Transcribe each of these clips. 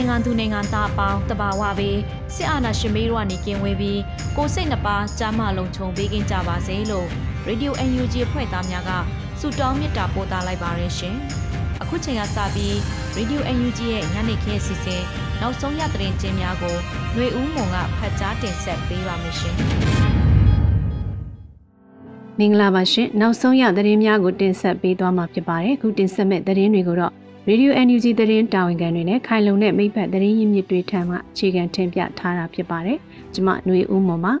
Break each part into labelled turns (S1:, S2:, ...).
S1: န်မာနိုင်ငံသူနိုင်ငံသားအပေါင်းတဘာဝပေးစစ်အာဏာရှင်မေးတို့ကနေကင်းဝေးပြီးကိုစိတ်နှပါကြားမလုံးခြုံပေးကင်းကြပါစေလို့ Radio UNG ဖွဲ့သားများကဆုတောင်းမေတ္တာပို့သလိုက်ပါရရှင်။အခုချိန်ကစပြီး Radio UNG ရဲ့ညနေခင်းအစီအစဉ်နောက်ဆုံးရသတင်းချင်းများကိုຫນွေဦးမွန်ကဖတ်ကြားတင်ဆက်ပေးပါမယ်ရှင်။
S2: မင်္ဂလာပါရှင်နောက်ဆုံးရသတင်းများကိုတင်ဆက်ပေးသွားမှာဖြစ်ပါတယ်အခုတင်ဆက်မဲ့သတင်းတွေကိုတော့ Radio NUG သတင်းတာဝန်ခံတွေနဲ့ခိုင်လုံတဲ့မိဖက်သတင်းရင်းမြစ်တွေထံမှအခြေခံတင်ပြထားတာဖြစ်ပါတယ်။ကျွန်မຫນွေဦးမော်ပါ။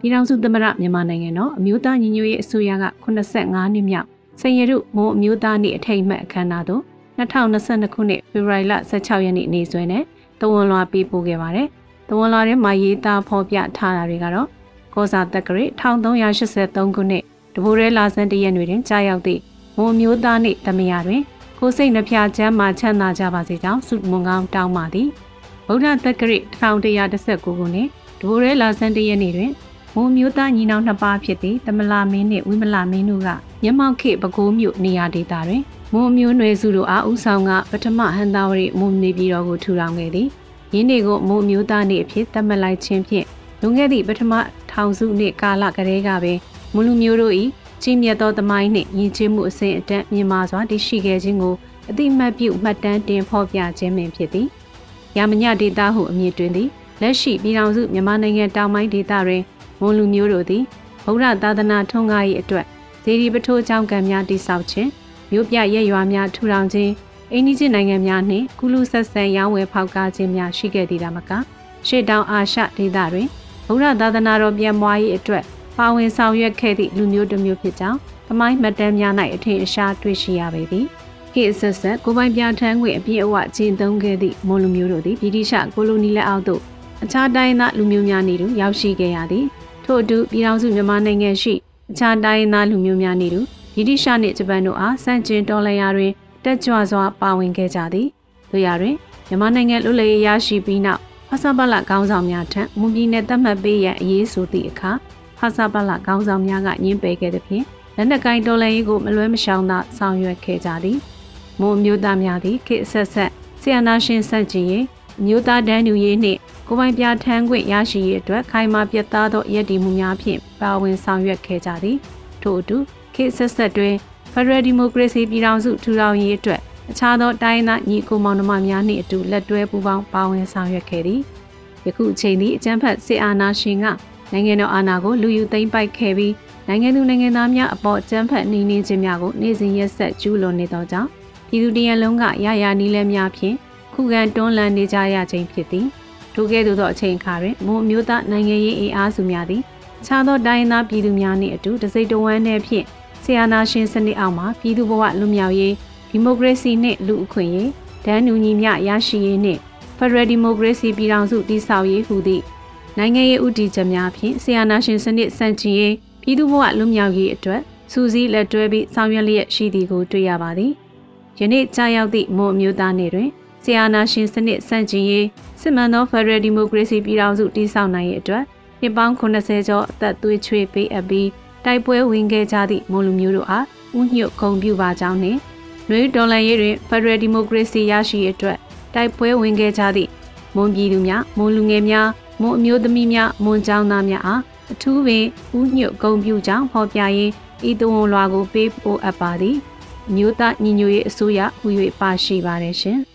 S2: ပြည်ထောင်စုသမ္မတမြန်မာနိုင်ငံတော်အမျိုးသားညီညွတ်ရေးအစိုးရက85နှစ်မြောက်စင်ရရုမိုးအမျိုးသားနေ့အထိမ်းအမှတ်အခမ်းအနားသို့2022ခုနှစ်ဖေဖော်ဝါရီလ16ရက်နေ့နေ့စွဲနဲ့တဝန်လွာပေးပို့ခဲ့ပါတယ်။တဝန်လွာထဲမှာရေးသားဖော်ပြထားတာတွေကတော့ကောစာတက္ကရာ1383ခုနှစ်တဘိုးရဲလာဆန်းတရက်တွင်ကြာရောက်သည့် မွန်မျိုးသားနှင့်တမယာတွင် ကိုစိတ်နှဖျားချမ်းမှချမ်းသာကြပါစေကြောင်းဆုမွန်ကောင်းတောင်းပါသည်ဗုဒ္ဓတက္ကရာ1119ခုနှစ်ဒိုရဲလာဆန်တရက်နေ့တွင်မွန်မျိုးသားညီနောင်နှစ်ပါးဖြစ်သည့်တမလာမင်းနှင့်ဝိမလာမင်းတို့ကမျက်မှောက်ခေပကိုးမြို့နေရာဒေသတွင်မွန်မျိုးနွယ်စုတို့အားဦးဆောင်ကပထမဟန်သာဝရီမွန်နေပြည်တော်ကိုထူထောင်ခဲ့သည်ယင်းနေ့ကိုမွန်မျိုးသားနေ့အဖြစ်သတ်မှတ်လိုက်ခြင်းဖြင့်လွန်ခဲ့သည့်ပထမထောင်စုနှစ်ကာလကတည်းကပင်မွန်လူမျိုးတို့၏ ကြီးမြတ်သောသမိုင်းနှင့်ယဉ်ကျေးမှုအစဉ်အတန်းမြင့်မာစွာတည်ရှိခဲ့ခြင်းကိုအတိမတ်ပြုမှတ်တမ်းတင်ဖော်ပြခြင်းပင်ဖြစ်သည်။ရာမညဒေတာဟုအမည်တွင်သည်လက်ရှိပြည်ထောင်စုမြန်မာနိုင်ငံတောင်ပိုင်းဒေသတွင်မွန်လူမျိုးတို့သည်ဗုဒ္ဓသာသနာထွန်းကား၏အတွက်ဇေဒီပထိုးကျောင်းကံများတိဆောက်ခြင်းမြို့ပြရက်ရွာများထူထောင်ခြင်းအိန္ဒိချင်းနိုင်ငံများနှင့်ကုလူဆက်ဆံရောင်းဝယ်ဖောက်ကားခြင်းများရှိခဲ့သည်ဒါမကရှေ့တောင်အာရှဒေသတွင်ဗုဒ္ဓသာသနာတော်ပြန်မွား၏အတွက် ပါဝင်ဆောင်ရွက်ခဲ့သည့်လူမျိုးတစ်မျိုးဖြစ်ကြောင်းသမိုင်းမှတ်တမ်းများ၌အထင်အရှားတွေ့ရှိရပေသည်ခေတ်ဆက်ဆက်ကိုပိုင်ပြဋ္ဌာန်းခွင့်အပြည့်အဝကျင့်သုံးခဲ့သည့်မွန်လူမျိုးတို့သည်ဗြိတိရှကိုလိုနီလက်အောက်သို့အခြားတိုင်းသားလူမျိုးများနေတူရောက်ရှိခဲ့ရသည်ထို့အတူပြည်ထောင်စုမြန်မာနိုင်ငံရှိအခြားတိုင်းသားလူမျိုးများနေတူဗြိတိရှနှင့်ဂျပန်တို့အားစန့်ကျင်တော်လှန်ရာတွင်တက်ကြွစွာပါဝင်ခဲ့ကြသည်တို့ရာတွင်မြန်မာနိုင်ငံလူလေရရှိပြီးနောက်ဖဆပလကောင်းဆောင်များထံမွန်ပြည်နယ်သတ်မှတ်ပေးရန်အရေးဆိုသည့်အခါ ဖဆပလခေါင်းဆောင်များကညှင်းပယ်ခဲ့သည်ဖြင့်လက်နက်ကိုင်တော်လှန်ရေးကိုမလွဲမရှောင်သာဆောင်ရွက်ခဲ့ကြသည်မွန်မျိုးသားများသည်ခေတ်ဆက်ဆက်ဆီယနာရှင်စန့်ကျင်ရေးမျိုးသားတန်းတူရေးနှင့်ကိုပိုင်ပြထမ်းခွင့်ရရှိရေးအတွက်ခိုင်မာပြတ်သားသောရည်တည်မှုများဖြင့်ပါဝင်ဆောင်ရွက်ခဲ့ကြသည်ထို့အတူခေတ်ဆက်ဆက်တွင် Federal Democracy ပြည်ထောင်စုထူထောင်ရေးအတွက်အခြားသောတိုင်းသားညီကိုမောင်နှမများနှင့်အတူလက်တွဲပူးပေါင်းပါဝင်ဆောင်ရွက်ခဲ့သည်ယခုအချိန်သည်အကြမ်းဖက်စစ်အာဏာရှင်က နိုင်ငံတော်အာဏာကိုလူယူသိမ်းပိုက်ခဲ့ပြီးနိုင်ငံသူနိုင်ငံသားများအပေါ်ကြမ်းဖက်နှိမ်နင်းခြင်းများကိုနေ့စဉ်ရက်ဆက်ကျူးလွန်နေသောကြောင့်ပြည်သူတရလုံးကရရနီးလဲများဖြင့်ခုခံတွန်းလှန်နေကြရခြင်းဖြစ်သည်ထိုကဲ့သို့သောအချိန်အခါတွင်မွန်မျိုးသားနိုင်ငံရေးအင်အားစုများသည်ခြားသောတိုင်းသားပြည်သူများနှင့်အတူတစိမ့်တဝမ်းနှင့်ဖြင့်ဆီယနာရှင်စနစ်အောက်မှပြည်သူဘဝလွတ်မြောက်ရေးဒီမိုကရေစီနှင့်လူအခွင့်အရေးဒန်းနူညီမျှရရှိရေးနှင့်ဖက်ဒရယ်ဒီမိုကရေစီပြည်ထောင်စုတည်ဆောက်ရေးဟူသည့် နိုင်ငံရေးဥတီချက်များဖြင့်ဆီယနာရှင်စနစ်စန့်ကျင်ရေးပြည်သူ့ဘဝလွတ်မြောက်ရေးအတွက်စူးစီးလက်တွဲပြီးဆောင်ရွက်လျက်ရှိသည်ကိုတွေ့ရပါသည်။ယနေ့ကြာရောက်သည့်မွန်အမျိုးသားနေ့တွင်ဆီယနာရှင်စနစ်စန့်ကျင်ရေးစစ်မှန်သော Federal Democracy ပြည်ထောင်စုတည်ဆောက်နိုင်ရေးအတွက်နှစ်ပေါင်း80ကျော်အသက်သွေးချွေးပေးအပ်ပြီးတိုက်ပွဲဝင်ခဲ့ကြသည့်မွန်လူမျိုးတို့အားဥညွတ်ဂုဏ်ပြုပါကြောင်းနှင့်နွေဒေါ်လာရေးတွင် Federal Democracy ရရှိရေးအတွက်တိုက်ပွဲဝင်ခဲ့ကြသည့်မွန်ပြည်သူများမွန်လူငယ်များ မွန်အမျိုးသမီးများမွန်ကျောင်းသားများအားအထူးပင်ဥညွတ်ဂုံပြူကြောင့်ဖော်ပြရင်းဤတဝန်လွာကိုပေးပို့အပ်ပါသည်မြို့သားညီညွတ်ရေးအစိုးရဟူ၍ပါရှိပါတယ်ရှင်။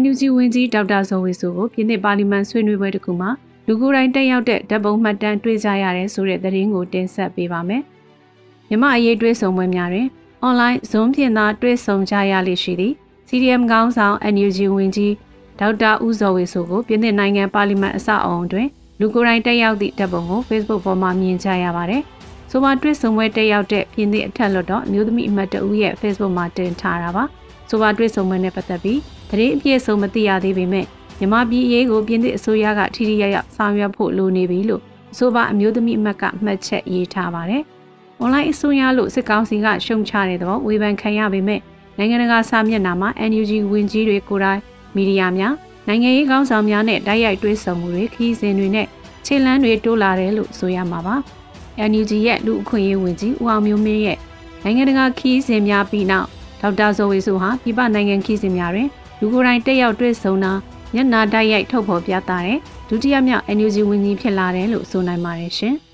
S2: NUG ဝန်ကြီးဒေါက်တာဇော်ဝေဆိုကိုပြည်내ပါလီမန်ဆွေးနွေးပွဲတစ်ခုမှာလူကိုယ်တိုင်တက်ရောက်တဲ့ဓာတ်ပုံမှတ်တမ်းတွေ့ကြရတယ်ဆိုတဲ့သတင်းကိုတင်ဆက်ပေးပါမယ်။မြမအရေးတွေ့ဆုံပွဲများတွင် online Zoom ဖြင့်သာတွေ့ဆုံကြရလိမ့်ရှိသည် CDM ကောင်းဆောင် NUG ဝန်ကြီး ဒေါက်တာဦးဇော်ဝေဆိုကိုပြည်ထောင်နိုင်ငံပါလီမန်အဆောက်အုံတွင်လူကိုယ်တိုင်တက်ရောက်သည့်တပ်ပုံကို Facebook ပေါ်မှာမြင်ကြရပါတယ်။ဆိုပါတွစ်ဆုံပွဲတက်ရောက်တဲ့ပြည်ထောင်အထက်လွှတ်တော်အမျိုးသမီးအမတ်တဦးရဲ့ Facebook မှာတင်ထားတာပါ။ဆိုပါတွစ်ဆုံပွဲနဲ့ပတ်သက်ပြီးသတင်းအပြည့်အစုံမသိရသေးပေမဲ့မြန်မာပြည်ရေးကိုပြည်ထောင်အစိုးရကထိထိရောက်ရောက်ဆောင်ရွက်ဖို့လိုနေပြီလို့ဆိုပါအမျိုးသမီးအမတ်ကမှတ်ချက်ရေးထားပါတယ်။ online အစိုးရလို့စစ်ကောင်စီကရှုံချတဲ့သဘောဝေဖန်ခံရပေမဲ့နိုင်ငံတကာစာမျက်နှာမှာ NUG ဝင်ကြီးတွေကိုယ်တိုင် မီဒီယာများနိုင်ငံရေးကောင်းဆောင်များနဲ့တိုက်ရိုက်တွဲဆုံမှုတွေခီးစဉ်တွေနဲ့ခြေလန်းတွေတိုးလာတယ်လို့ဆိုရမှာပါ။ NUG ရဲ့လူအခွင့်အရေးဝင်ကြီးဦးအောင်မျိုးမင်းရဲ့နိုင်ငံတကာခီးစဉ်များပြီးနောက်ဒေါက်တာဇော်ဝေဆိုဟာပြည်ပနိုင်ငံခီးစဉ်များတွင်လူကိုယ်တိုင်တက်ရောက်တွေ့ဆုံတာမျက်နာတိုက်ရိုက်ထုတ်ဖော်ပြသတဲ့ဒုတိယမြောက် NUG ဝန်ကြီးဖြစ်လာတယ်လို့ဆိုနိုင်ပါတယ်ရှင်။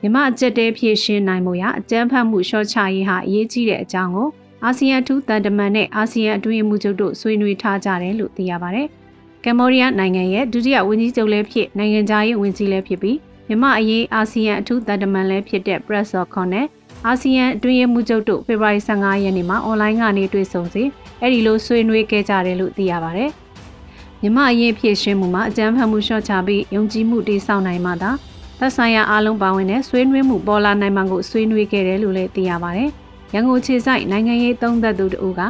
S2: မြမအကျက်တဲဖြည့်ရှင်းနိုင်မှုရအကြမ်းဖက်မှုရှော့ချရေးဟာအရေးကြီးတဲ့အကြောင်းကို အာဆီယံထူးတန်တမန်နဲ့အာဆီယံအတွင်းမှုချုပ်တို့ဆွေးနွေးထားကြတယ်လို့သိရပါတယ်။ကမ္ဘောဒီးယားနိုင်ငံရဲ့ဒုတိယဝန်ကြီးချုပ်လည်းဖြစ်နိုင်ငံခြားရေးဝန်ကြီးလည်းဖြစ်ပြီးမြမအရေးအာဆီယံအထူးတန်တမန်လည်းဖြစ်တဲ့ Press Con နဲ့အာဆီယံအတွင်းရေးမှူးချုပ်တို့ဖေဖော်ဝါရီ15ရက်နေ့မှာအွန်လိုင်းကနေတွေ့ဆုံစီအဲ့ဒီလိုဆွေးနွေးခဲ့ကြတယ်လို့သိရပါဗျ။မြမအရေးဖြည့်ရှင်းမှုမှာအကြမ်းဖက်မှုလျှော့ချပြီးယုံကြည်မှုတည်ဆောက်နိုင်မှသာသက်ဆိုင်ရာအားလုံးပါဝင်တဲ့ဆွေးနွေးမှုပေါ်လာနိုင်မှာကိုဆွေးနွေးခဲ့တယ်လို့လည်းသိရပါဗျ။ ရန်ကုန်ခြေဆိုင်နိုင်ငံရေးသုံးသက်သူတို့က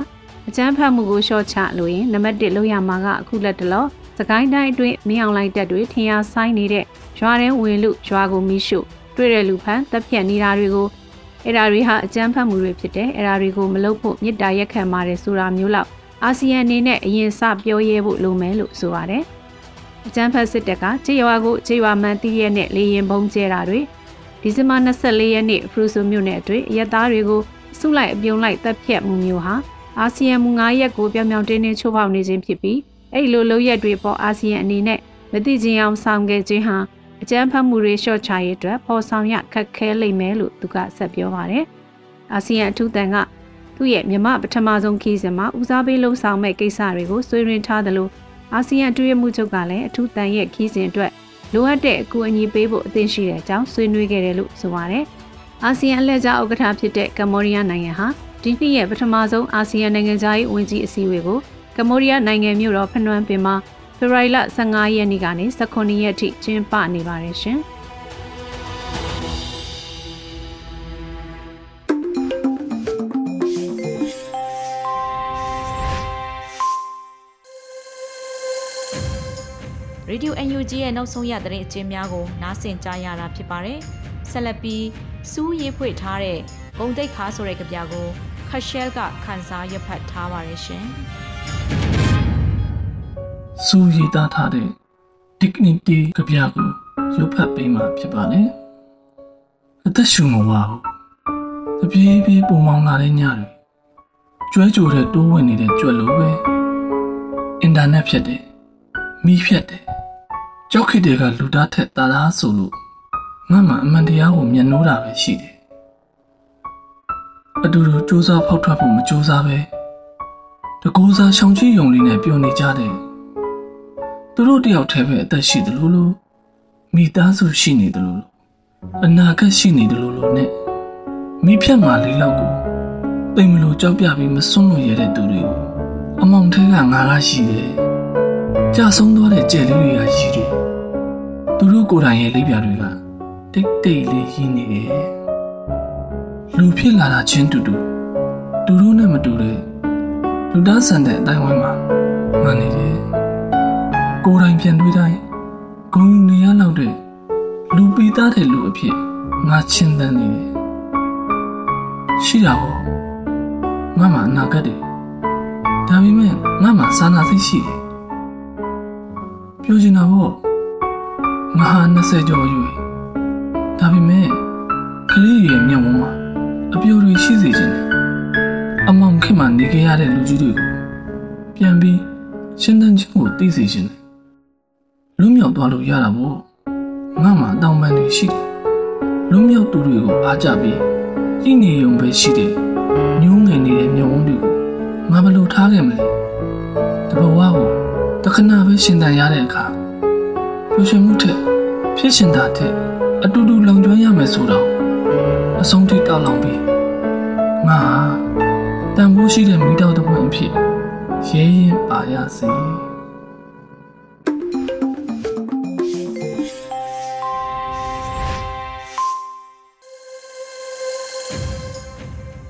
S2: အကြမ်းဖက်မှုကိုလျှော့ချလို့ရင်နံပါတ်1လုပ်ရမှာကအခုလက်တလောစကိုင်းတိုင်းအတွင်းမင်းအောင်လိုင်းတက်တွေထင်ရဆိုင်နေတဲ့ရွာထဲဝင်လူရွာကိုမိရှုတွေ့တဲ့လူဖန်တပ်ဖြတ်နေတာတွေကိုအဲ့ဒါတွေဟာအကြမ်းဖက်မှုတွေဖြစ်တယ်အဲ့ဒါတွေကိုမလုပ်ဖို့မြစ်တာရက်ခံပါတယ်ဆိုတာမျိုးလောက်အာဆီယံအနေနဲ့အရင်စပြောရဲဖို့လိုမယ်လို့ဆိုပါတယ်အကြမ်းဖက်စစ်တပ်ကခြေရွာကိုခြေရွာမှန်တီးရဲနဲ့လေရင်ပုံကျဲတာတွေဒီဇင်ဘာ24ရက်နေ့ဖရူဆိုမြို့နယ်အတွင်းရဲသားတွေကို စုလိုက်အပြုံလိုက်တပ်ဖြတ်မှုမျိုးဟာအာဆီယံမူ9ရက်ကိုပြောင်ပြောင်တင်းတင်းချိုးဖောက်နေခြင်းဖြစ်ပြီးအဲ့လိုလုပ်ရက်တွေပေါ်အာဆီယံအနေနဲ့မသိချင်းအောင်ဆောင်ခဲ့ခြင်းဟာအကြမ်းဖက်မှုတွေလျှော့ချရေးအတွက်ပေါ်ဆောင်ရခက်ခဲလိမ့်မယ်လို့သူကဆက်ပြောပါတယ်။အာဆီယံအထူးတန်ကသူ့ရဲ့မြမပထမဆုံးခီးစဉ်မှာဦးစားပေးလှုံ့ဆော်မဲ့ကိစ္စတွေကိုဆွေးနွေးထားသလိုအာဆီယံအတွင်းမှုချုပ်ကလည်းအထူးတန်ရဲ့ခီးစဉ်အတွက်လိုအပ်တဲ့အကူအညီပေးဖို့အသင့်ရှိတဲ့အကြောင်းဆွေးနွေးခဲ့တယ်လို့ဆိုပါတယ်။ အာဆီယံအလှည့်ကျဥက္ကဋ္ဌဖြစ်တဲ့ကမ္ဘောဒီးယားနိုင်ငံဟာဒီနှစ်ရဲ့ပထမဆုံးအာဆီယံနိုင်ငံသားရေးဝန်ကြီးအစည်းအဝေးကိုကမ္ဘောဒီးယားနိုင်ငံမြို့တော်ဖနွမ်းပင်မှာဖေဖော်ဝါရီလ15ရက်နေ့ကနေ19ရက်ထိကျင်းပနေပါတယ်ရှင်။
S1: ရေဒီယို UNG ရဲ့နောက်ဆုံးရသတင်းအကျဉ်းများကိုနားဆင်ကြားရတာဖြစ်ပါတယ်။ ဆက်လက်ပြီးစူးရေးဖွေထားတဲ့ဂုံတိတ်ခါဆိုတဲ့ကြပြကိုခရှဲလ်ကခန်းစားရဖတ်ထားပါတယ်ရှင်။
S3: စူးရည်သားထားတဲ့ dignity ကြပြကိုရုပ်ဖတ်ပေးမှာဖြစ်ပါတယ်အသက်ရှူမဝဘူးတပြေးပြေးပုံမောင်လာတဲ့ညတွေကျွဲကြိုတဲ့တိုးဝင်နေတဲ့ကြွက်လိုပဲအင်တာနက်ဖြတ်တယ်မိဖြတ်တယ်ကြောက်ခိတဲ့ကလူသားထက်တာသားဆိုလို့ ငါမှအမှန်တရားကိုမျက်နှိုးတာပဲရှိတယ်အတူတူစူးစမ်းဖောက်ထွက်ဖို့မစူးစမ်းပဲတကူစားရှောင်ကြည့်ယုံလေးနဲ့ပြောနေကြတယ်သူတို့တယောက်တည်းပဲအသက်ရှိတယ်လို့လို့မိသားစုရှိနေတယ်လို့အနာဂတ်ရှိနေတယ်လို့လို့နဲ့မိဖြတ်မှလေးလောက်ကိုတိမ်မလို့ကြောက်ပြပြီးမစွန့်လို့ရတဲ့သူတွေကိုအမောင်ထဲကငါကရှိတယ်ကြာဆုံးသွားတဲ့ကြယ်လေးတွေကရှိတယ်သူတို့ကိုယ်တိုင်ရဲ့လေးပြတွေက တိတ်တိတ်လေးရင်းနေတယ်လူဖြစ်လာတာချင်းတူတူသူတို့နဲ့မတူတဲ့လူသားဆန်တဲ့အတိုင်းဝိုင်းမှာမှန်နေတယ်ကိုယ်တိုင်ပြန်တွေးတိုင်းဂုံနေရလောက်တဲ့လူပိသားတဲ့လူအဖြစ်ငါချင်းတန်းနေတယ်ရှိတာပေါ့ငါမှအနာဂတ်တယ်ဒါပေမဲ့ငါမှစာနာသိရှိတယ်ပြောချင်တာပေါ့ငါဟာ20ကျော်ရွယ် ဒါပေမဲ့ကလေးရဲ့မျက်ဝန်းမှာအပြိုတွေရှိစေခြင်းနဲ့အမောင်ခင်မှနေခဲ့ရတဲ့လူကြီးတွေကိုပြန်ပြီးရှင်းတန်းခြင်းကိုသိစေခြင်းနဲ့လွတ်မြောက်သွားလို့ရတာပေါ့ငငါမှတောင်းပန်နေရှိတယ်လွမြောက်သူတွေကိုအားကြပြီးကြည်နေုံပဲရှိတယ်ညှိုးငယ်နေတဲ့မျက်ဝန်းတွေကိုငါဘယ်လိုထားခဲ့မလဲတဘဝကိုတခဏပဲရှင်သန်ရတဲ့အခါပျော်ရွှင်မှုထက်ဖြစ်ရှင်တာထက် အတူတူလုံကျွမ်းရမယ်ဆိုတော့အဆုံးထိတောက်လောင်ပြီးငါတန်ဖိုးရှိတဲ့မိတော်တစ်ပွင့်အဖြစ်ရဲရင်ပါရစေ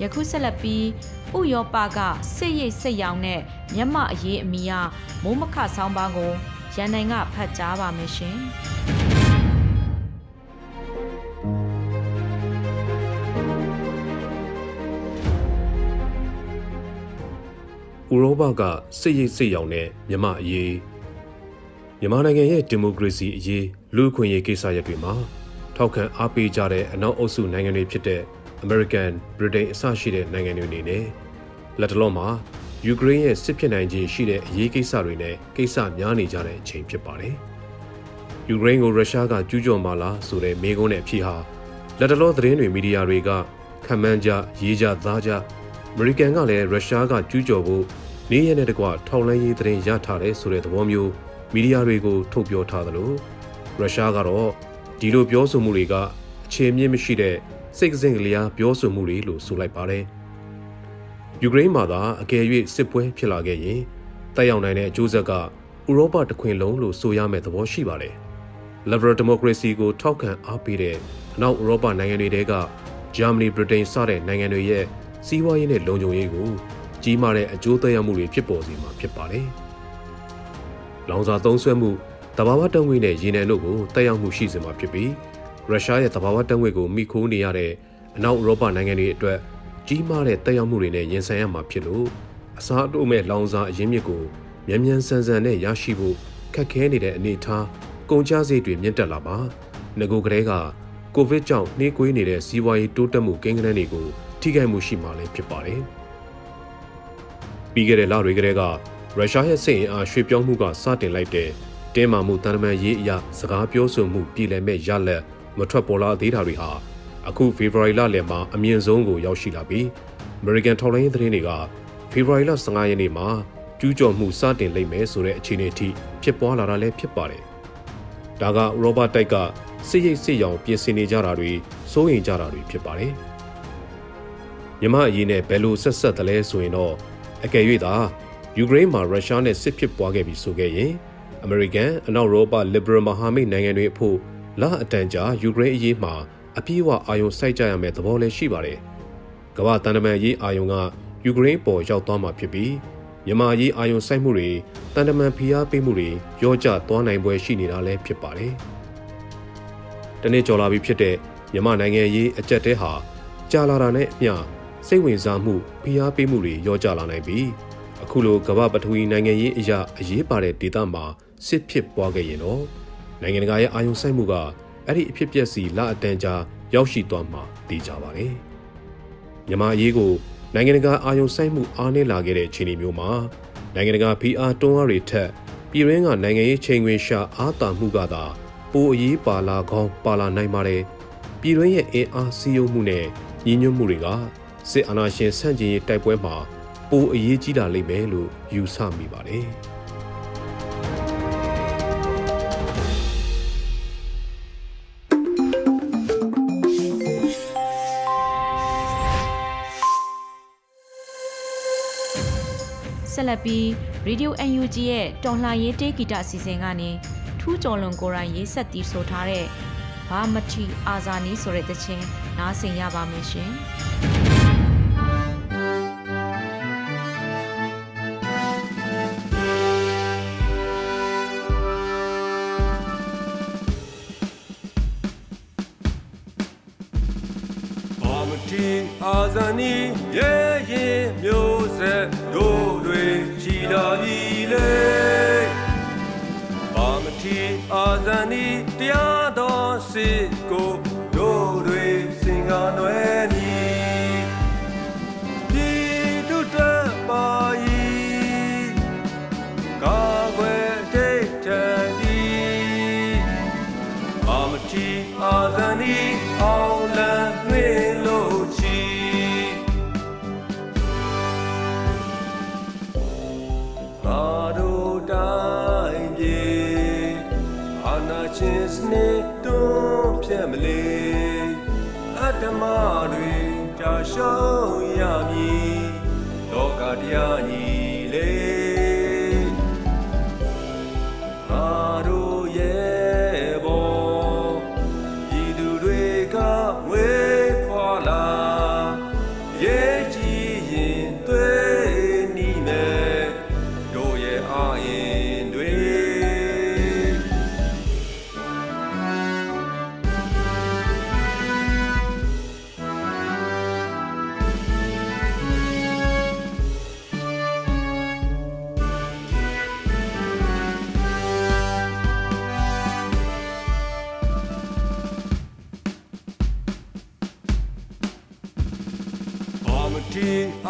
S1: ယခုဆက်လက်ပြီးဥရောပကစစ်ရိတ်စစ်ရောင်နဲ့မျက်မှအရေးအမီရမိုးမခဆောင်းပါးကိုရန်နိုင်ကဖတ်ကြားပါမယ်ရှင်။
S4: ဥရောပကစစ်ရိတ်စစ်ရောင်တဲ့မြမအရေးမြန်မာနိုင်ငံရဲ့ဒီမိုကရေစီအရေးလူ့အခွင့်အရေးကိစ္စရပ်တွေမှာထောက်ခံအားပေးကြတဲ့အနောက်အုပ်စုနိုင်ငံတွေဖြစ်တဲ့ American, Britain အစရှိတဲ့နိုင်ငံတွေအနေနဲ့လက်တလုံးမှာယူကရိန်းရဲ့စစ်ဖြစ်နိုင်ခြင်းရှိတဲ့အရေးကိစ္စတွေနဲ့ကိစ္စများနေကြတဲ့အချိန်ဖြစ်ပါတယ်။ယူကရိန်းကိုရုရှားကကျူးကျော်မှလားဆိုတဲ့မေးခွန်းနဲ့အဖြေဟာလက်တလုံးသတင်းတွေမီဒီယာတွေကခံမှန်းကြရေးကြသားကြအမေရိကန်ကလည်းရုရှားကကျူးကျော်ဖို့ နေရတဲ့တကွထောက်လန်းရေးသတင်းရထားတယ်ဆိုတဲ့သဘောမျိုးမီဒီယာတွေကိုထုတ်ပြောထားသလိုရုရှားကတော့ဒီလိုပြောဆိုမှုတွေကအခြေမြင့်မရှိတဲ့စိတ်ကစင်ကလေးအားပြောဆိုမှုတွေလို့ဆိုလိုက်ပါတယ်။ယူကရိန်းမှာသာအကယ်၍စစ်ပွဲဖြစ်လာခဲ့ရင်တက်ရောက်နိုင်တဲ့အကျိုးဆက်ကဥရောပတခွင်လုံးလို့ဆိုရမယ့်သဘောရှိပါတယ်။ Liberal Democracy ကိုထောက်ခံအားပေးတဲ့အနောက်ဥရောပနိုင်ငံတွေတဲကဂျာမနီ၊ဗြိတိန်စတဲ့နိုင်ငံတွေရဲ့စီးပွားရေးနဲ့လုံခြုံရေးကို ကြီးမားတဲ့အကျိုးသက်ရောက်မှုတွေဖြစ်ပေါ်စေမှာဖြစ်ပါတယ်။လောင်စာသုံးစွဲမှုတဘာဝတံငွေနဲ့ရေနံတို့ကိုတက်ရောက်မှုရှိစေမှာဖြစ်ပြီးရုရှားရဲ့တဘာဝတံငွေကိုမိခိုးနေရတဲ့အနောက်ဥရောပနိုင်ငံတွေအတွက်ကြီးမားတဲ့တက်ရောက်မှုတွေနဲ့ရင်ဆိုင်ရမှာဖြစ်လို့အစားအတိုးမဲ့လောင်စာအရင်းမြစ်ကိုမြန်မြန်ဆန်ဆန်နဲ့ရရှိဖို့ခက်ခဲနေတဲ့အနေအထားကုန်ကျစရိတ်တွေမြင့်တက်လာပါငကိုကလေးကကိုဗစ်ကြောင့်နှေးကွေးနေတဲ့စီးပွားရေးတိုးတက်မှုကိန်းဂဏန်းတွေကိုထိခိုက်မှုရှိမှလည်းဖြစ်ပါတယ်။ ပြီးခဲ့တဲ့လတွေကတည်းကရုရှားရဲ့စစ်အင်အားရွှေ့ပြောင်းမှုကစတင်လိုက်တဲ့တင်းမာမှုတန်တမန်ရေးအရာစကားပြောဆိုမှုပြည်လည်မဲ့ရလက်မထွက်ပေါ်လာသေးတာတွေဟာအခုဖေဖော်ဝါရီလလယ်မှာအမြင့်ဆုံးကိုရောက်ရှိလာပြီး American ထောက်လိုင်းသတင်းတွေကဖေဖော်ဝါရီလ15ရက်နေ့မှာကျူးကျော်မှုစတင်လိမ့်မယ်ဆိုတဲ့အခြေအနေအထိဖြစ်ပွားလာတာလည်းဖြစ်ပါတယ်။ဒါကဥရောပတိုက်ကစစ်ရိတ်စစ်ရောင်ပြင်ဆင်နေကြတာတွေစိုးရိမ်ကြတာတွေဖြစ်ပါတယ်။မြမအရေးနဲ့ဘယ်လိုဆက်ဆက်သလဲဆိုရင်တော့ အကယ်၍သာယူကရိန်းမှာရုရှားနဲ့စစ်ဖြစ်ပွားခဲ့ပြီးဆိုခဲ့ရင်အမေရိကန်အနောက်ဥရောပ liberal မဟာမိတ်နိုင်ငံတွေအဖို့လအတန်ကြာယူကရိန်းအရေးမှာအပြည့်အဝအာရုံစိုက်ကြရမယ့်သဘောလည်းရှိပါတယ်။ကမ္ဘာတန်တမန်ရေးအာရုံကယူကရိန်းပေါ်ရောက်သွားမှာဖြစ်ပြီးမြန်မာရေးအာရုံစိုက်မှုတွေတန်တမန်ဖိအားပေးမှုတွေရောကျသွားနိုင်ပွဲရှိနေတာလည်းဖြစ်ပါတယ်။တနေ့ကျော်လာပြီဖြစ်တဲ့မြန်မာနိုင်ငံရေးအကြက်တဲဟာကြာလာတာနဲ့အမျှ စိတ်ဝင်စားမှုဖိအားပေးမှုတွေရောကျလာနိုင်ပြီးအခုလိုကမ္ဘာပထဝီနိုင်ငံရေးအရာအရေးပါတဲ့ဒေသမှာစစ်ဖြစ်ပွားခဲ့ရင်တော့နိုင်ငံတကာရဲ့အာရုံစိုက်မှုကအဲ့ဒီအဖြစ်ပျက်စီလအတန်ကြာရောက်ရှိသွားမှာသိကြပါတယ်။မြန်မာအရေးကိုနိုင်ငံတကာအာရုံစိုက်မှုအားနည်းလာခဲ့တဲ့အခြေအနေမျိုးမှာနိုင်ငံတကာဖိအားတွန်းအားတွေထက်ပြည်ရင်းကနိုင်ငံရေးချိန်ခွင်ရှာအားတာမှုကသာပိုအရေးပါလာကောင်းပါလာနိုင်ပါတယ်။ပြည်ရင်းရဲ့အင်အားစီးယုံမှုနဲ့ညီညွတ်မှုတွေက စစ်အာဏာရှင်ဆန့်ကျင်ရေးတိုက်ပွဲမှာပိုအရေးကြီးလာလိမ့်မယ်လို့ယူဆမိပါတယ်။
S1: ဆက်လက်ပြီး Radio UNG ရဲ့တော်လှန်ရေးတေးဂီတအစီအစဉ်ကနေထူးကျော်လွန်ကိုရိုင်းရေးဆက်တီးဆိုထားတဲ့ဘာမချီအာဇာနီဆိုတဲ့တခြင်းနားဆင်ရပါမယ်ရှင်။
S5: ချီငါတို့တိုင်းပြေအာနာချင်းစနေတွန်းဖြတ်မလေအတ္တမတွေကြာရှုံးရမည်လောကတရားညီ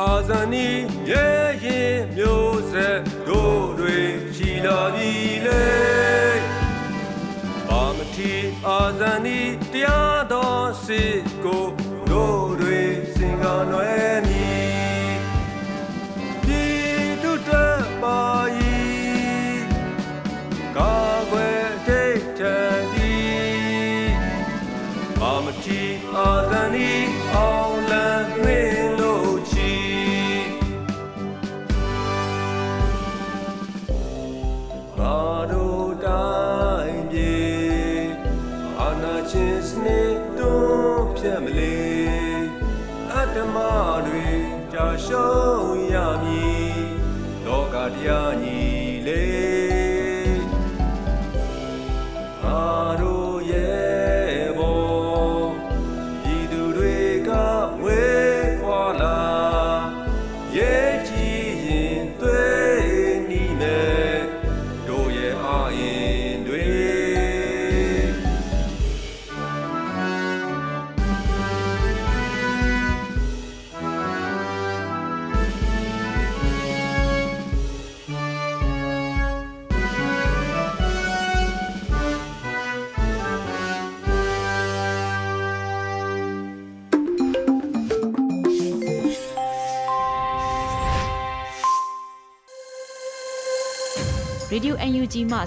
S5: အာဇာနီရဲ့ရင်မျိုးဆက်တို့တွေချီလာပြီလေအာမတီအာဇာနီတရားတော်စစ် လော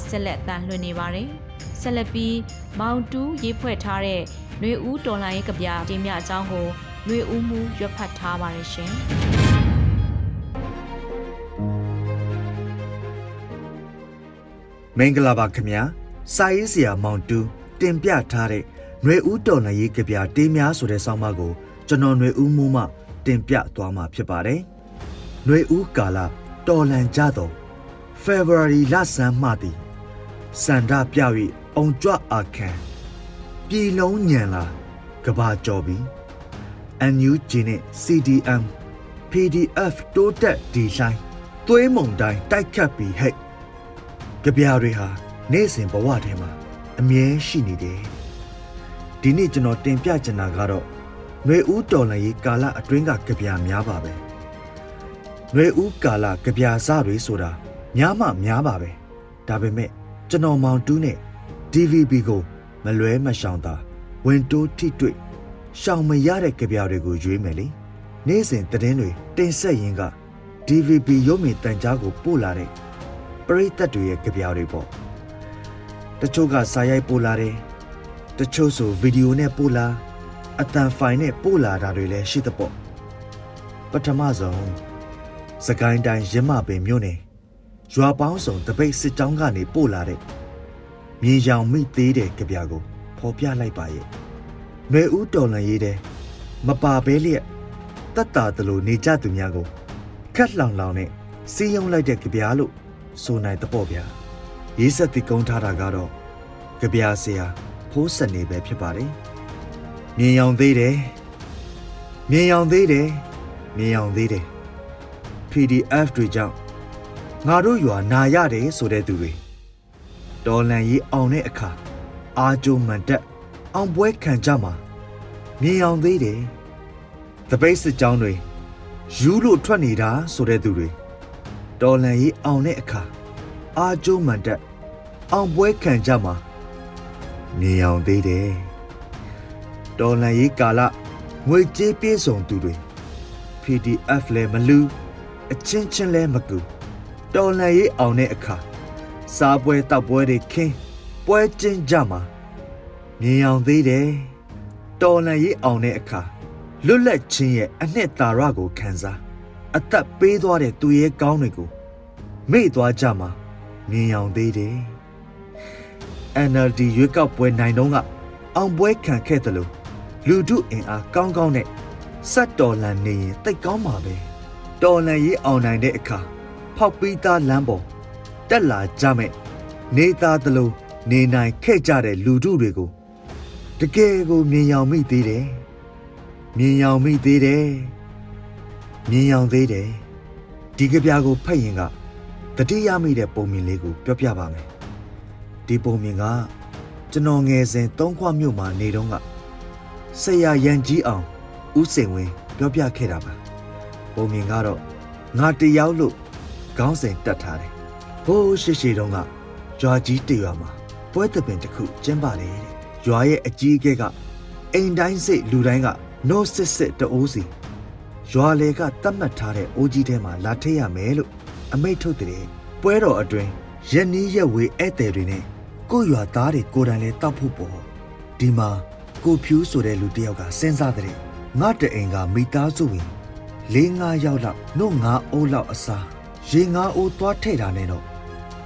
S1: ဆက်လက်တန်လှည့်နေပါတယ်။ဆက်လက်ပြီးမောင်တူးရေးဖွဲ့ထားတဲ့ຫນွေဦးတော်လိုင်းရဲ့ကြပြတင်မြအကြောင်းကိုຫນွေဦးမှုရွတ်ဖတ်ထားပါတယ်ရှင်။
S6: မင်္ဂလာပါခင်ဗျာ။စာရေးဆရာမောင်တူးတင်ပြထားတဲ့ຫນွေဦးတော်လိုင်းရေးကြပြတင်များဆိုတဲ့ဆောင်းပါးကိုကျွန်တော်ຫນွေဦးမှုမှတင်ပြသွားမှာဖြစ်ပါတယ်။ຫນွေဦးကာလတော်လန်ကြတော့ February လဆန်းမှသည် စန္ဒပြ၍အောင်ကြွအခမ်းပြည်လုံးညံလာကဘာကြော်ပြီး NUG နဲ့ CDM PDF တိုးတက်ဒီလိုင်းသွေးမုံတိုင်းတိုက်ခတ်ပြီးဟဲ့ကြပြတွေဟာနေ့စဉ်ဘဝထဲမှာအမြဲရှိနေတယ်ဒီနေ့ကျွန်တော်တင်ပြချင်တာကတော့ຫນွေဦးတော်လန်ရေးကာလအတွင်းကကြပြများပါပဲຫນွေဦးကာလကြပြစတွေဆိုတာများမှများပါပဲဒါပေမဲ့ ကျွန်တော်မောင်တူးနဲ့ DVB ကိုမလွဲမရှောင်သာဝင်တိုးထိတွေ့ရှောင်မရတဲ့ကြပြတွေကိုရွေးမယ်လေနေ့စဉ်သတင်းတွေတင်ဆက်ရင်းက DVB ရုပ်မြင်တန်ကြားကိုပို့လာတဲ့ပရိသတ်တွေရဲ့ကြပြတွေပေါ့တချို့ကစာရိုက်ပို့လာတယ်တချို့ဆိုဗီဒီယိုနဲ့ပို့လာအတန်ဖိုင်နဲ့ပို့လာတာတွေလည်းရှိသပေါ့ပထမဆုံးစကိုင်းတိုင်းရမပင်မြို့နယ် ရွာပေါင်းစုံတပိတ်စစ်ကြောင်းကနေပို့လာတဲ့မြေရောင်မိသေးတဲ့ကြပြကိုဖော်ပြလိုက်ပါရဲ့။ရွယ်ဦးတော်လန်ရေးတဲ့မပါဘဲလျက်တတ်တာတလို့နေကြသူများကိုခက်လောင်လောင်နဲ့စီးယုံလိုက်တဲ့ကြပြလို့ဆိုနိုင်တဲ့ပေါ့ဗျာ။ရေးဆက်တည်ကုန်းထားတာကတော့ကြပြဆရာဖိုးစနေပဲဖြစ်ပါတယ်။မြင်ရောင်သေးတယ်။မြင်ရောင်သေးတယ်။မြင်ရောင်သေးတယ်။ PDF တွေကြောင့် ငါတို့ရွာနာရတယ်ဆိုတဲ့သူတွေတော်လန်ရေးအောင်တဲ့အခါအာကြိုမန်တက်အောင်ပွဲခံကြမှာမြင်အောင်သေးတယ်တပိတ်စစ်ကြောင်းတွေယူလို့ထွက်နေတာဆိုတဲ့သူတွေတော်လန်ရေးအောင်တဲ့အခါအာကြိုမန်တက်အောင်ပွဲခံကြမှာမြင်အောင်သေးတယ်တော်လန်ရေးကာလငွေကြေးပြေးဆောင်သူတွေ PDF လဲမလူအချင်းချင်းလဲမကူ တော်လန်ရေးအောင်တဲ့အခါစားပွဲတောက်ပွဲတွေခင်းပွဲကျင်းကြမှာမြင်အောင်သေးတယ်တော်လန်ရေးအောင်တဲ့အခါလွတ်လပ်ခြင်းရဲ့အနှစ်သာရကိုခံစားအသက်ပေးသွားတဲ့သူရဲ့ကောင်းတွေကိုမေ့သွားကြမှာမြင်အောင်သေးတယ် NLD ရွေးကောက်ပွဲနိုင်တော့ကအောင်ပွဲခံခဲ့တယ်လို့လူထုအင်အားကောင်းကောင်းနဲ့စက်တော်လန်နေရင်တိတ်ကောင်းပါပဲတော်လန်ရေးအောင်နိုင်တဲ့အခါ ဖောက်ပြီးသားလမ်းပေါ်တက်လာကြမဲ့နေသားတလို့နေနိုင်ခဲ့ကြတဲ့လူထုတွေကိုတကယ်ကိုမြင်ရောက်မိသေးတယ်မြင်ရောက်မိသေးတယ်မြင်ရောက်သေးတယ်ဒီကြပြာကိုဖတ်ရင်ကတတိယမိတဲ့ပုံမြင်လေးကိုပြောပြပါမယ်ဒီပုံမြင်ကကျွန်တော်ငယ်စဉ်သုံးခွမြို့မှာနေတော့ကဆရာရန်ကြီးအောင်ဦးစိန်ဝင်းပြောပြခဲ့တာပါပုံမြင်ကတော့ငါတယောက်လို့ ခေါင်းစဉ်တက်ထားတယ်ဘိုးရှိရှိတုန်းကရွာကြီးတရွာမှာပွဲတပင်တစ်ခုကျင်းပါတယ်တဲ့ရွာရဲ့အကြီးအကဲကအိမ်တိုင်းစိတ်လူတိုင်းကနိုးစစ်စစ်တအိုးစီရွာလေကတတ်မှတ်ထားတဲ့အိုးကြီးထဲမှာလာထည့်ရမယ်လို့အမိတ်ထုတ်တဲ့ပွဲတော်အတွင်းရနီးရက်ဝေးဧည့်သည်တွေနဲ့ကိုရွာသားတွေကိုယ်တိုင်လဲတောက်ဖို့ပေါ့ဒီမှာကိုဖြူးဆိုတဲ့လူတစ်ယောက်ကစဉ်းစားတဲ့ငါတအိမ်ကမိသားစုဝင်၄၅ယောက်လောက်နှုတ်၅အိုးလောက်အစား ရေ၅အိုးသွားထည့်တာနဲ့တော့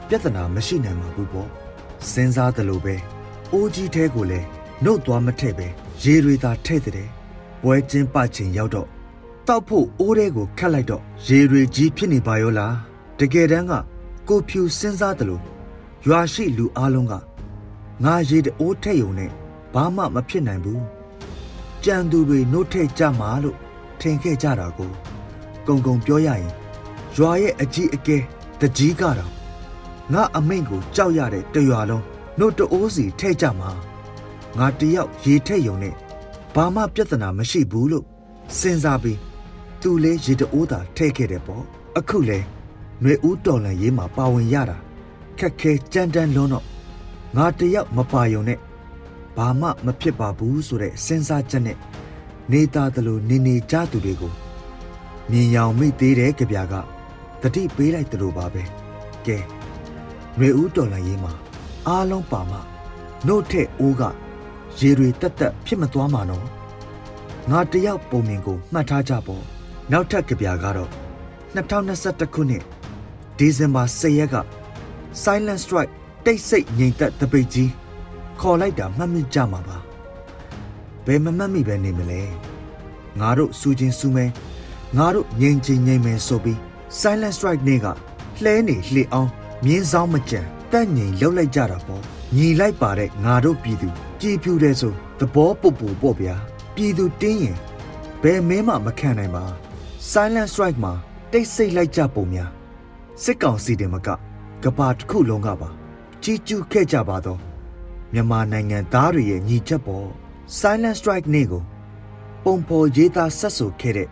S6: ပြဿနာမရှိနိုင်မှာဘူးပေါ့စဉ်းစားတယ်လို့ပဲအိုးကြီးထဲကိုလည်းနှုတ်သွားမထည့်ပဲရေတွေသာထည့်တဲ့ပွဲချင်းပချင်းရောက်တော့တောက်ဖို့အိုးထဲကိုခတ်လိုက်တော့ရေတွေကြီးဖြစ်နေပါရောလားတကယ်တမ်းကကိုဖြူစဉ်းစားတယ်လို့ရွာရှိလူအလုံးကငါရေတအိုးထည့်ုံနဲ့ဘာမှမဖြစ်နိုင်ဘူးကြံသူတွေနှုတ်ထည့်ကြမှာလို့ထင်ခဲ့ကြတာကို ကုံကုံပြောရရင် ရွာရဲ့အကြီးအကဲတကြီးကတော့ငါအမိန့်ကိုကြောက်ရတဲ့တရွာလုံးနှုတ်တအိုးစီထည့်ကြမှာငါတယောက်ရေထည့်ုံနဲ့ဘာမှပြဿနာမရှိဘူးလို့စဉ်းစားပြီးသူလဲရေတအိုးသာထည့်ခဲ့တယ်ပေါ့အခုလဲຫນွေဦးတော်လန်ရေးမှာပါဝင်ရတာခက်ခဲကြမ်းတမ်းလွန်းတော့ငါတယောက်မပါယုံနဲ့ဘာမှမဖြစ်ပါဘူးဆိုတဲ့စဉ်းစားချက်နဲ့နေသားသလိုနေနေကြသူတွေကိုမြင်ရောင်မိသေးတဲ့ကြပြာက တတိပေးလိုက်သလိုပါပဲကဲຫນွေဦးတော်လန်ရေးမှာအားလုံးပါမှနှုတ်ထက်အိုးကရေတွေတက်တက်ဖြစ်မသွားမှာနော်ငါတယောက်ပုံမြင်ကိုမှတ်ထားကြပေါ့နောက်ထပ်ကြပြာကတော့2021ခုနှစ်ဒီဇင်ဘာ10ရက်က Silent Strike တိတ်ဆိတ်ငြိမ်သက်တပိတ်ကြီးခေါ်လိုက်တာမှတ်မိကြမှာပါဘယ်မမှတ်မိပဲနေမလဲငါတို့စူချင်းစူမဲငါတို့ငြိမ်ချင်းငြိမ်မဲဆိုပြီး Silent Strike နေ့ကလှဲနေလှေအောင်မြင်းဆောင်မကြံတက်ငြိမ်လှုပ်လိုက်ကြတာပေါ့ညီလိုက်ပါတဲ့ငါတို့ပြည်သူကြည်ဖြူတဲ့ဆိုသဘောပုတ်ပူပေါ့ဗျာပြည်သူတင်းရင်ဘယ်မဲမှမခံနိုင်ပါ Silent Strike မှာတိတ်ဆိတ်လိုက်ကြပုံများစစ်ကောင်စီတင်မကကဘာတစ်ခုလုံးကပါကြီးကျူးခဲ့ကြပါတော့မြန်မာနိုင်ငံသားတွေရဲ့ညီချက်ပေါ် Silent Strike နေ့ကိုပုံပေါ်ရေးသားဆက်ဆိုခဲ့တဲ့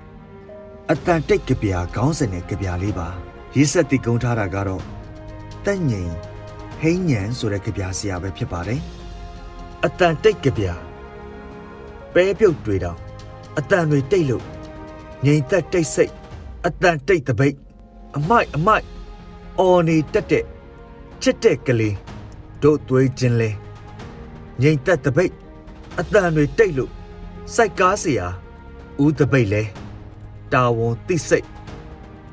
S6: အတန်တိတ်ကြပြာခေါင်းစဉ်နဲ့ကြပြာလေးပါရေးဆက်တည်ကုန်းထားတာကတော့တက်ငိန်ဟိန်းညံဆိုတဲ့ကြပြာဆရာပဲဖြစ်ပါတယ်အတန်တိတ်ကြပြာပဲပြုတ်တွေတောင်အတန်တွေတိတ်လို့ငိန်သက်တိတ်စိတ်အတန်တိတ်တပိတ်အမိုက်အမိုက်အော်နေတက်တဲ့ချစ်တဲ့ကလေးတို့သွေးချင်းလဲငိန်သက်တပိတ်အတန်တွေတိတ်လို့စိုက်ကားเสียဦးတပိတ်လဲ တာဝန်တိစိတ်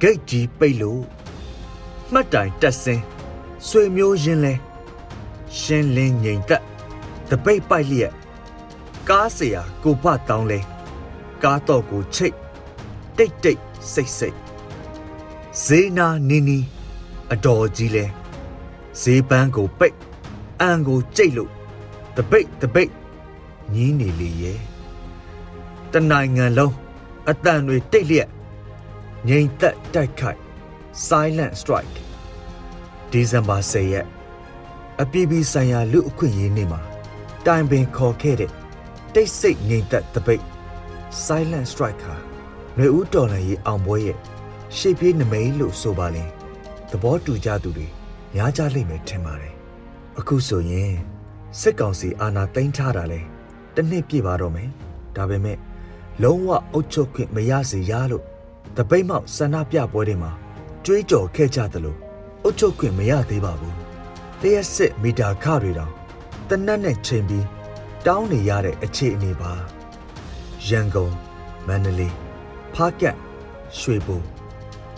S6: ဂိတ်ကြီးပိတ်လို့မှတ်တိုင်တက်စင်းဆွေမျိုးရင်းလဲရှင်းလင်းငိန်သက်တပိတ်ပိုက်လျက်ကားเสียကိုဖတောင်းလဲကားတော့ကိုချိတ်တိတ်တိတ်စိတ်စိတ်ဇေနာနီနီအတော်ကြီးလဲဈေးပန်းကိုပိတ်အန်ကိုကြိတ်လို့တပိတ်တပိတ်ညင်းနေလေရဲ့တနိုင်ငံလုံး အတန်တွေတိတ်လျက်ငိန်သက်တိုက်ခိုက် silent strike ဒီဇင်ဘာ10ရက်အပြည်ပြည်ဆိုင်ရာလူအခွင့်အရေးနေ့မှာတိုင်ပင်ခေါ်ခဲ့တဲ့တိတ်ဆိတ်ငိန်သက်တပိတ် silent strike ဟာຫນွေဦးတော်လှန်ရေးအောင်ပွဲရဲ့ရှေ့ပြေးနမိတ်လို့ဆိုပါလင်သဘောတူကြသူတွေများကြလိမ့်မယ်ထင်ပါတယ်အခုဆိုရင်စစ်ကောင်စီအာဏာသိမ်းထားတာလဲတစ်နှစ်ပြည့်ပါတော့မယ်ဒါပေမဲ့ လုံးဝအုတ်ချုပ်ခွင့်မရစေရလို့တပိတ်မောက်ဆန္ဒပြပွဲတွေမှာကြွေးကြော်ခဲ့ကြသလိုအုတ်ချုပ်ခွင့်မရသေးပါဘူးလျှက်စစ်မီတာခတွေတောင်တနက်နဲ့ချိန်ပြီးတောင်းနေရတဲ့အခြေအနေပါရန်ကုန်မန္တလေးဖားကတ်ရွှေဘို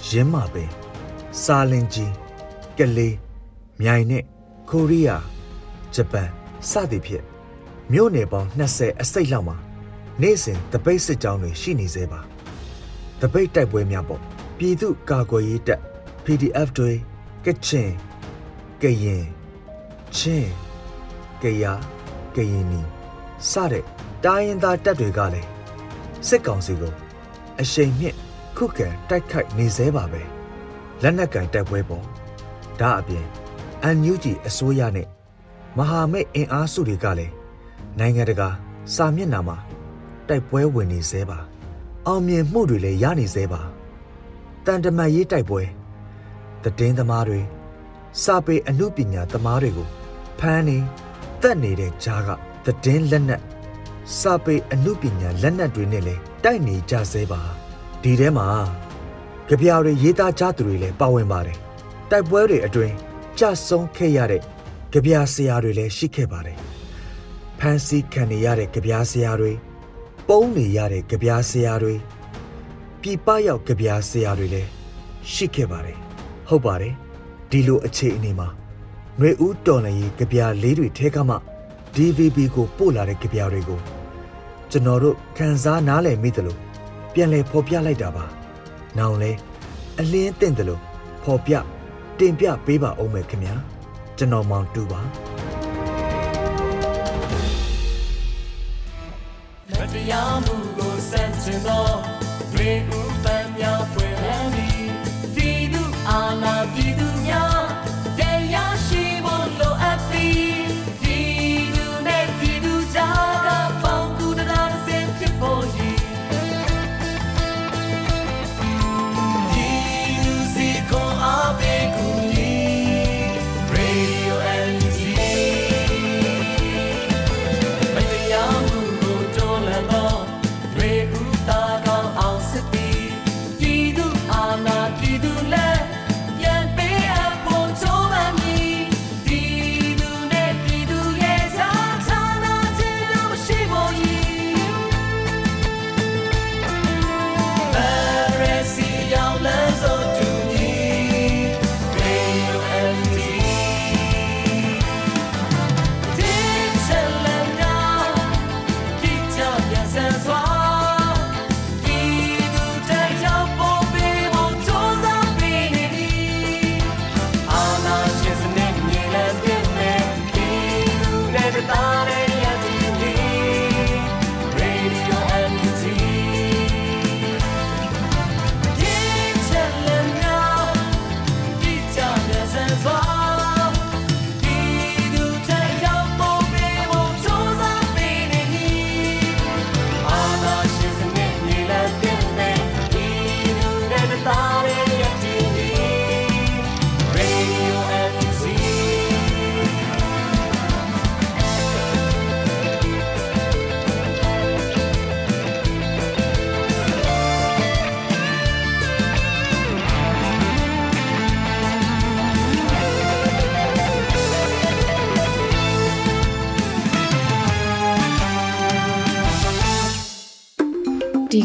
S6: ရင်းမာပင်စာလင်ကြီးကလေးမြိုင်နဲ့ကိုရီးယားဂျပန်စသည်ဖြင့်မြို့နယ်ပေါင်း20အစိတ်လောက်မှာ နေ့စဉ်တပိတ်စစ်ကြောင်းတွေရှိနေသေးပါတပိတ်တိုက်ပွဲများပေါ့ပြည်သူကာကွယ်ရေးတပ် PDF တွေကချင်ကရင်ချင်းကယာကရင်နီစတဲ့တိုင်းရင်းသားတပ်တွေကလည်းစစ်ကောင်စီကိုအရှိန်မြင့်ခုခံတိုက်ခိုက်နေသေးပါပဲလက်နက်ကင်တိုက်ပွဲပေါ့ဒါအပြင်အန်ယူဂျီအစိုးရနဲ့မဟာမိတ်အင်အားစုတွေကလည်းနိုင်ငံတကာစာမျက်နှာမှာ တိုက်ပွဲဝင်နေသေးပါအောင်မြင်မှုတွေလည်းရနေသေးပါတန်တမတ်ရေးတိုက်ပွဲတည်င်းသမားတွေစာပေအမှုပညာသမားတွေကိုဖမ်းနေတက်နေတဲ့ကြားကတည်င်းလက်နက်စာပေအမှုပညာလက်နက်တွေနဲ့လည်းတိုက်နေကြသေးပါဒီထဲမှာကြပြာတွေရေးသားကြသူတွေလည်းပါဝင်ပါတယ်တိုက်ပွဲတွေအတွင်းကြဆုံးခဲ့ရတဲ့ကြပြာဆရာတွေလည်းရှိခဲ့ပါတယ်ဖမ်းဆီးခံနေရတဲ့ကြပြာဆရာတွေ ပုံးနေရတဲ့ကြပြာဆရာတွေပြပရောက်ကြပြာဆရာတွေလည်းရှိခဲ့ပါတယ်ဟုတ်ပါတယ်ဒီလိုအခြေအနေမှာຫນွေဦးတော်လည်းကြပြာလေးတွေထဲကမှ DVB ကိုပို့လာတဲ့ကြပြာတွေကိုကျွန်တော်တို့ခန်းစားနားလည်မိသလိုပြန်လည်ဖော်ပြလိုက်တာပါ။နောင်လဲအလင်းတင့်တယ်လို့ဖော်ပြတင်ပြပေးပါအောင်မယ်ခင်ဗျာ။ကျွန်တော်မောင်တူပါ
S7: မတရားမှုကိုစ